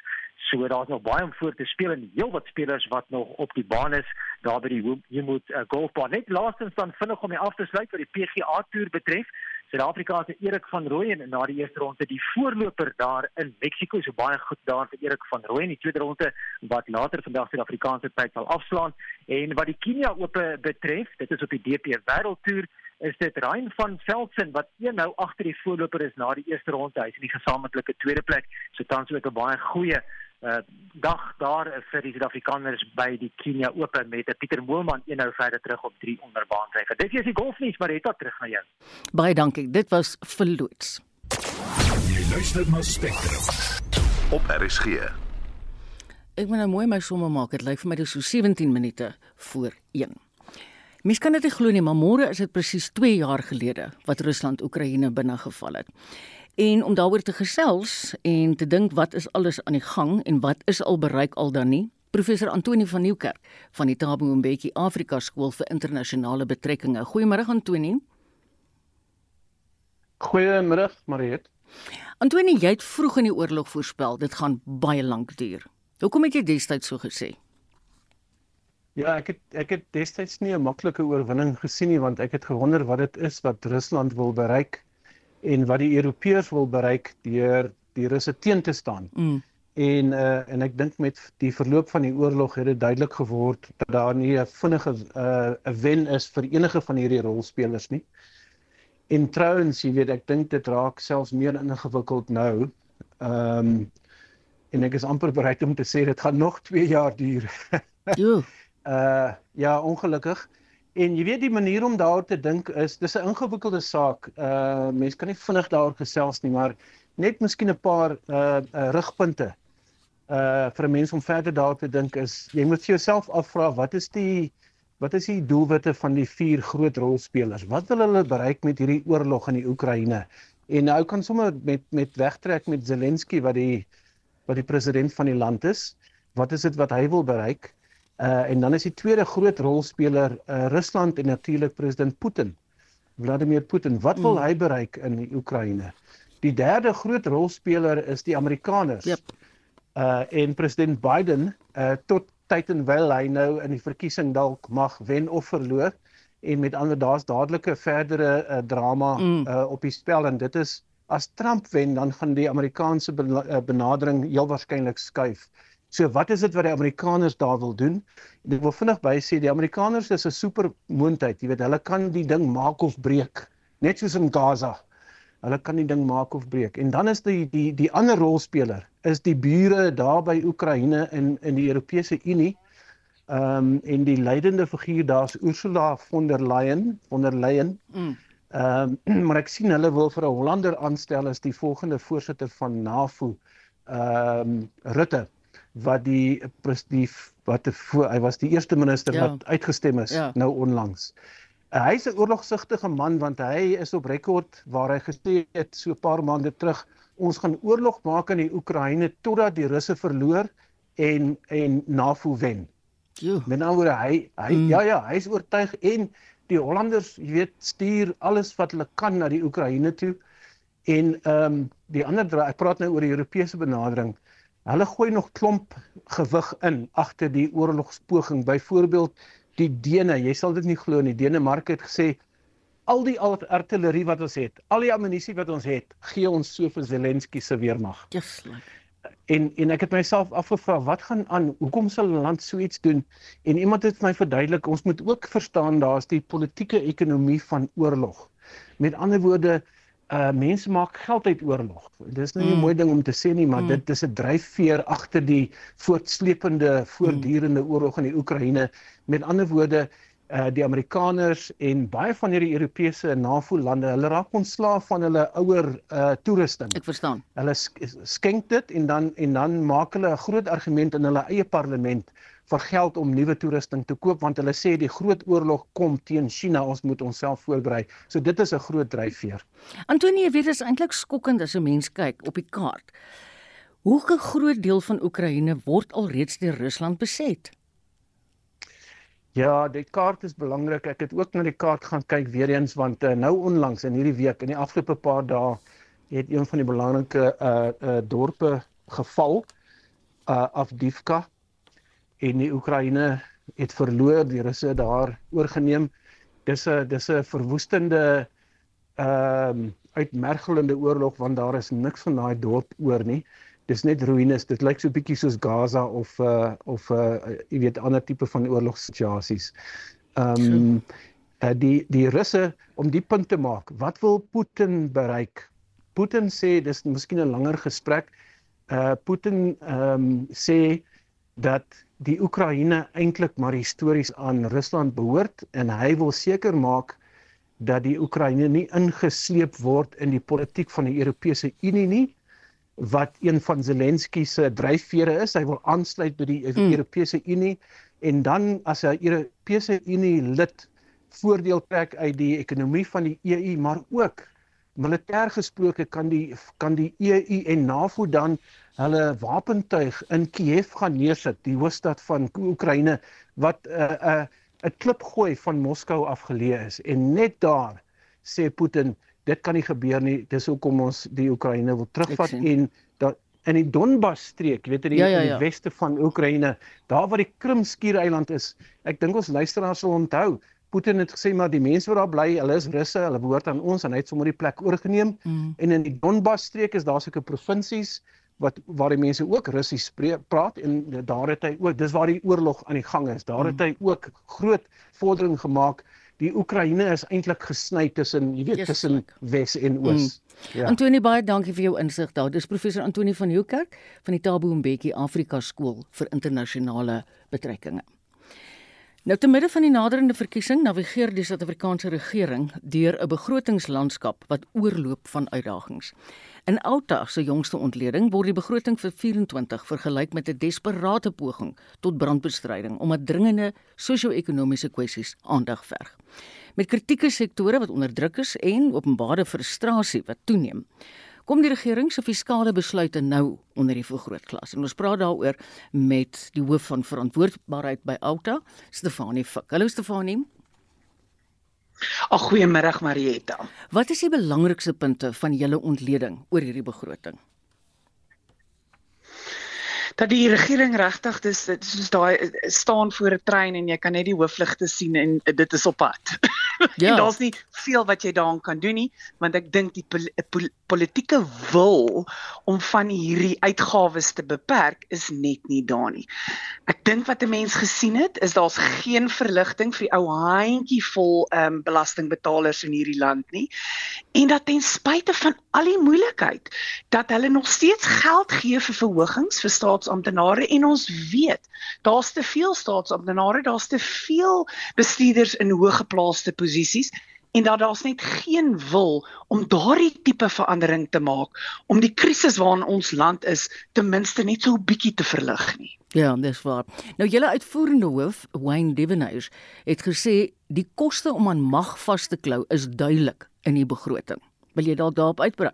So daar's nog baie om voor te speel en heelwat spelers wat nog op die baan is daar by die jy moet uh, golfbaan. Net laastens dan vinnig om die af te sluit wat die PGA toer betref. Suid-Afrika se Erik van Rooyen na die eerste ronde. Die voorloper daar in Mexiko so baie goed daar vir Erik van Rooyen. Die tweede ronde wat later vandag Suid-Afrikaanse tyd sal afslaan. En wat die Kenia Ope betref dit is op die DP Wêreldtoer is dit Ryan van Velsen wat een nou agter die voorloper is na die eerste ronde. Hy is in die gesamentlike tweede plek. So tans ook 'n baie goeie uh, dag daar vir die Suid-Afrikaners by die Kenia Open met Pieter Moelman eenhou verder terug op 3 onder baanryfer. Dit is die golfnuus, maar het dit terug na jou. Baie dankie. Dit was verloots. Jy luister na Spectrum op RSG. Ek moet nou mooi my somme maak. Dit lyk vir my dis so 17 minute voor 1. Mens kan dit nie glo nie, maar môre is dit presies 2 jaar gelede wat Rusland Oekraïne binnegeval het. En om daaroor te gesels en te dink wat is alles aan die gang en wat is al bereik al dan nie. Professor Antoni van Nieuwkerk van die Thabo Mbeki Afrika Skool vir Internasionale Betrekkinge. Goeiemôre Antoni. Goeiemôre Mariet. Antoni, jy het vroeg in die oorlog voorspel dit gaan baie lank duur. Hoekom het jy destyds so gesê? Ja, ek het ek het destyds nie 'n maklike oorwinning gesien nie want ek het gewonder wat dit is wat Rusland wil bereik en wat die Europeërs wil bereik deur die Russe teen te staan. Mm. En uh en ek dink met die verloop van die oorlog het dit duidelik geword dat daar nie 'n vinnige uh 'n wen is vir enige van hierdie rolspelers nie. En trouens, jy weet, ek dink dit raak selfs meer ingewikkeld nou. Ehm um, en ek is amper bereid om te sê dit gaan nog 2 jaar duur. Jo. uh ja, ongelukkig. En jy weet die manier om daaroor te dink is dis 'n ingewikkelde saak. Uh mense kan nie vinnig daaroor gesels nie, maar net miskien 'n paar uh, uh rigpunte. Uh vir 'n mens om verder daaroor te dink is jy moet vir jouself afvra wat is die wat is die doelwitte van die vier groot rolspelers? Wat wil hulle bereik met hierdie oorlog in die Oekraïne? En nou kan sommer met met wegtrek met Zelensky wat die wat die president van die land is. Wat is dit wat hy wil bereik? Uh en dan is die tweede groot rolspeler uh Rusland en natuurlik president Putin. Vladimir Putin. Wat wil mm. hy bereik in die Oekraïne? Die derde groot rolspeler is die Amerikaners. Yep. Uh en president Biden uh tot tyd en wyl hy nou in die verkiesing dalk mag wen of verloor en met ander daar's dadelike verdere uh, drama mm. uh op die spel en dit is as Trump wen dan gaan die Amerikaanse benadering heel waarskynlik skuif. So wat is dit wat die Amerikaners daar wil doen? Ek wil vinnig by sê die Amerikaners is 'n super moondheid, jy weet, hulle kan die ding maak of breek, net soos in Gaza. Hulle kan die ding maak of breek. En dan is die die die ander rolspeler is die bure daar by Oekraïne in in die Europese Unie. Ehm um, en die leidende figuur daar's Ursula von der Leyen, von der Leyen. Mm. Ehm um, maar ek sien hulle wil vir 'n Hollander aanstel as die volgende voorsitter van NAVO. Ehm um, Rutte wat die die wat voor, hy was die eerste minister ja. wat uitgestem is ja. nou onlangs. Uh, hy's 'n oorlogsigtige man want hy is op rekord waar hy gesê het so 'n paar maande terug ons gaan oorlog maak in die Oekraïne totdat die Russe verloor en en NAVO wen. Jo. Met ander woorde hy hy mm. ja ja, hy's oortuig en die Hollanders, jy weet, stuur alles wat hulle kan na die Oekraïne toe. En ehm um, die ander ek praat nou oor die Europese benadering. Hulle gooi nog klomp gewig in agter die oorlogspoging. Byvoorbeeld die Dene, jy sal dit nie glo nie. Denemarke het gesê al die artillerie wat ons het, al die ammunisie wat ons het, gee ons so vir Zelensky se weermag. Just like en en ek het myself afgevra wat gaan aan hoekom sal 'n land so iets doen en iemand het my verduidelik ons moet ook verstaan daar's die politieke ekonomie van oorlog met ander woorde uh mense maak geld uit oorlog. Dis nou nie 'n mm. mooi ding om te sê nie, maar mm. dit dis 'n dryfveer agter die voortsleepende voortdurende mm. oorlog in die Oekraïne. Met ander woorde, uh die Amerikaners en baie van hierdie Europese NAVO-lande, hulle raak ontslaaf van hulle ouer uh toerusting. Ek verstaan. Hulle skenk dit en dan en dan maak hulle 'n groot argument in hulle eie parlement vir geld om nuwe toerusting te koop want hulle sê die groot oorlog kom teen China ons moet onsself voorberei. So dit is 'n groot dryfveer. Antonie, weet dit is eintlik skokkend as 'n mens kyk op die kaart. Hoe 'n groot deel van Oekraïne word alreeds deur Rusland beset? Ja, die kaart is belangrik. Ek het ook na die kaart gaan kyk weer eens want uh, nou onlangs in hierdie week in die afgelope paar dae het een van die belangrike uh uh dorpe geval uh Avdivka en die Oekraïne het verloor, die Russe daar oorgeneem. Dis 'n dis 'n verwoestende ehm um, uitmergelende oorlog want daar is niks van daai dorp oor nie. Dis net ruïnes. Dit lyk so bietjie soos Gaza of uh of uh jy weet ander tipe van oorlogssituasies. Ehm um, uh, die die Russe om die punt te maak, wat wil Putin bereik? Putin sê dis miskien 'n langer gesprek uh Putin ehm um, sê dat die Oekraïne eintlik maar histories aan Rusland behoort en hy wil seker maak dat die Oekraïne nie ingesleep word in die politiek van die Europese Unie nie wat een van Zelensky se dryfvere is. Hy wil aansluit by die mm. Europese Unie en dan as 'n Europese Unie lid voordeel trek uit die ekonomie van die EU, maar ook militêr gesproke kan die kan die EU en NAVO dan hulle wapentuig in Kiev gaan neersit, die hoofstad van Oekraïne wat 'n uh, 'n uh, 'n klip gooi van Moskou afgeleë is. En net daar sê Putin dit kan nie gebeur nie dis hoekom ons die Oekraïne wil terugvat en dat in die Donbas streek weet jy in, ja, ja, ja. in die weste van Oekraïne daar waar die Krim skiereiland is. Ek dink ons luisteraars sal onthou Putin het gesê maar die mense wat daar bly, hulle is Russe, hulle behoort aan ons en hy het sommer die plek oorgeneem. Mm. En in die Donbas streek is daar seker provinsies wat waar die mense ook Russies praat en daar het hy ook dis waar die oorlog aan die gang is. Daar mm. het hy ook groot vordering gemaak. Die Oekraïne is eintlik gesny tussen, jy weet, tussen Wes en Oos. Mm. Ja. Antonie baie dankie vir jou insig daar. Dis professor Antonie van Nieuwkerk van die Tabo Mbeki Afrika Skool vir internasionale betrekkinge. Nou te midde van die naderende verkiesing navigeer die Suid-Afrikaanse regering deur 'n begrotingslandskap wat oorloop van uitdagings. In Outa se jongste ontleding word die begroting vir 24 vergelyk met 'n desperate poging tot brandbestryding omdat dringende sosio-ekonomiese kwessies aandag verg. Met kritieke sektore wat onderdruk is en openbare frustrasie wat toeneem kom die regering se fiskale besluite nou onder die vergrootklas. En ons praat daaroor met die hoof van verantwoordbaarheid by Alta, Stefanie Fik. Hallo Stefanie. Ag goeiemôre Marietta. Wat is die belangrikste punte van julle ontleding oor hierdie begroting? Dat die regering regtig dis soos daai staan voor 'n trein en jy kan net die hoofligte sien en dit is op pad. Ja. en daar's nie veel wat jy daaraan kan doen nie, want ek dink die pol pol politieke wil om van hierdie uitgawes te beperk is net nie daar nie. Ek dink wat 'n mens gesien het, is daar's geen verligting vir die ou handjie vol ehm um, belastingbetalers in hierdie land nie. En dat ten spyte van al die moeilikheid dat hulle nog steeds geld gee vir verhogings vir staatsamptenare en ons weet daar's te veel staatsamptenare, daar's te veel bestuurders in hoëgeplaaste posisies en dat daar's net geen wil om daardie tipe verandering te maak om die krisis waarin ons land is ten minste net so 'n bietjie te verlig nie. Ja, dis waar. Nou julle uitvoerende hoof, Wayne Devenage, het gesê die koste om aan mag vas te klou is duidelik in die begroting. Wil jy dalk daarop uitbrei?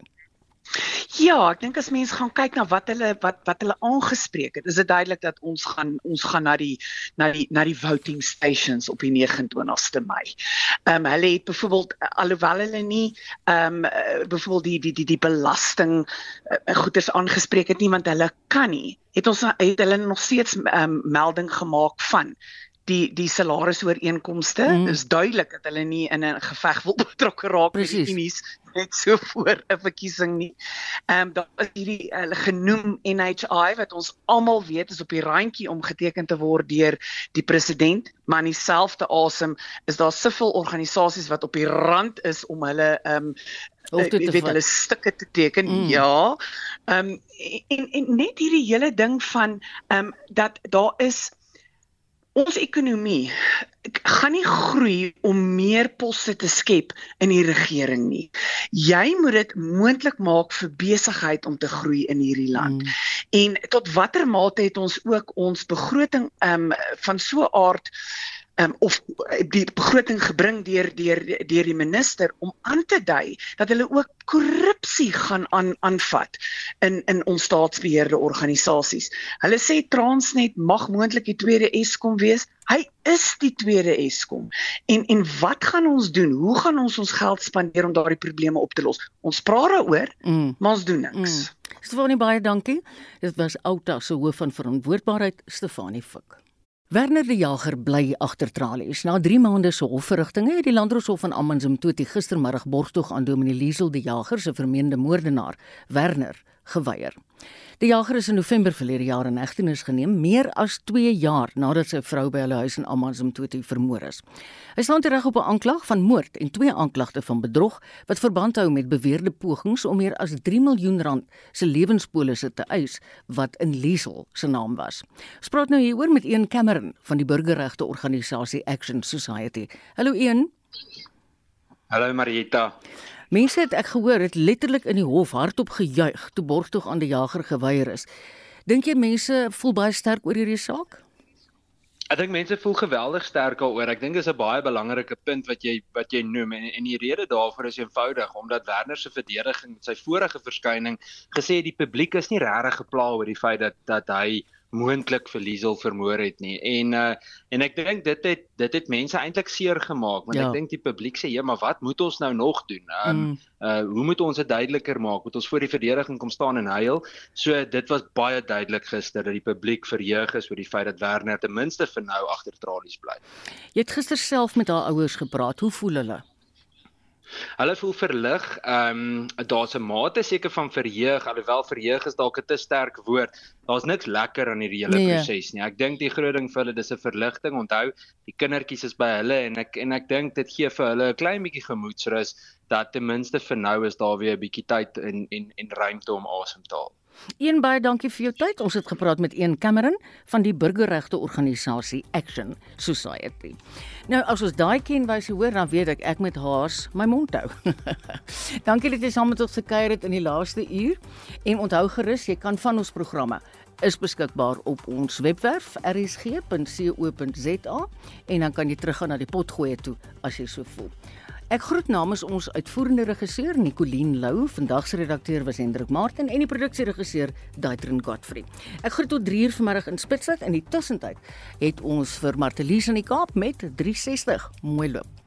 Ja, ek dink as mense gaan kyk na wat hulle wat wat hulle aangespreek het, is dit duidelik dat ons gaan ons gaan na die na die na die voting stations op die 29ste Mei. Ehm um, hulle het byvoorbeeld alhoewel hulle nie ehm um, byvoorbeeld die die die die belasting uh, goeders aangespreek het nie want hulle kan nie. Het ons het hulle nog steeds ehm um, melding gemaak van die die salarisooreenkomste mm. is duidelik dat hulle nie in 'n geveg wil betrokke raak met die Unis net so voor 'n verkiesing nie. Ehm um, daar is hierdie hulle uh, genoem NHI wat ons almal weet is op die randjie om geteken te word deur die president, maar in dieselfde asem is daar soveel organisasies wat op die rand is om hulle ehm um, Of dit weet hulle stukke te teken. Mm. Ja. Ehm um, en en net hierdie hele ding van ehm um, dat daar is ons ekonomie gaan nie groei om meer poste te skep in die regering nie. Jy moet dit moontlik maak vir besigheid om te groei in hierdie land. Mm. En tot watter mate het ons ook ons begroting ehm um, van so 'n aard um, of die begroting gebring deur deur deur die minister om aan te dui dat hulle ook korrupsie gaan aan aanvat in in ons staatsbeheerde organisasies. Hulle sê Transnet mag moontlik die tweede Eskom wees. Hy is die tweede Eskom. En en wat gaan ons doen? Hoe gaan ons ons geld spandeer om daardie probleme op te los? Ons praat daaroor, mm. maar ons doen niks. Mm. Stefanie baie dankie. Dit was Outa se hoof van verantwoordbaarheid Stefanie Fik. Werner die Jager bly agter tralies. Na 3 maande se hofverrigtinge het die Landdroshof van Amanzimtoti gistermiddag borgtog aan Dominee Liesel die Jager se vermeende moordenaar, Werner, geweier. Die jager is in November verlede jaar in hegtenis geneem, meer as 2 jaar nadat sy vrou by hulle huis in Amanzimtoti vermoor is. Hy staan tereg op 'n aanklag van moord en twee aanklagte van bedrog wat verband hou met beweerde pogings om meer as 3 miljoen rand se lewenspolisse te eis wat in Liesel se naam was. Ons praat nou hieroor met een Cameron van die burgerregte organisasie Action Society. Hallo een. Hallo Marieta. Mense het ek gehoor het letterlik in die hof hardop gejuig toe borgtog aan die jager geweier is. Dink jy mense voel baie sterk oor hierdie saak? Ek dink mense voel geweldig sterk daaroor. Ek dink dis 'n baie belangrike punt wat jy wat jy noem en en die rede daarvoor is eenvoudig omdat Werner se verdediging met sy vorige verskyning gesê het die publiek is nie regtig gepla oor die feit dat dat hy moontlik vir Liesel vermoor het nie. En uh en ek dink dit het dit het mense eintlik seer gemaak want ja. ek dink die publiek sê ja, maar wat moet ons nou nog doen? Um mm. uh hoe moet ons dit duideliker maak? Moet ons voor die verdediging kom staan en huil? So dit was baie duidelik gister dat die publiek verheug is oor die feit dat Werner ten minste vir nou agter tralies bly. Jy het gister self met haar ouers gepraat. Hoe voel hulle? Hulle voel verlig. Ehm um, daar's 'n mate seker van verheug, alhoewel verheug is dalk 'n te sterk woord. Daar's niks lekker aan hierdie hele nee, proses nie. Ek dink die groot ding vir hulle dis 'n verligting. Onthou, die kindertjies is by hulle en ek en ek dink dit gee vir hulle 'n klein bietjie gemoedsrus dat ten minste vir nou is daar weer 'n bietjie tyd en en en ruimte om asem te haal. Een baie dankie vir jou tyd. Ons het gepraat met een Cameron van die burgerregte organisasie Action Society. Nou as ons daai ken wys hoor dan weet ek ek met haars my mond hou. dankie dat jy saam met ons gekuier het in die laaste uur en onthou gerus jy kan van ons programme is beskikbaar op ons webwerf rsg.co.za en dan kan jy teruggaan na die potgoeie toe as jy so voel. Ek groet namens ons uitvoerende regisseur Nicoline Lou, vandag se redakteur was Hendrik Martin en die produksieregisseur Daitrin Godfrey. Ek groet tot 3uur vanmiddag in Spitsberg en in die tussentyd het ons vir Martelies in die Kaap met 360 mooi loop.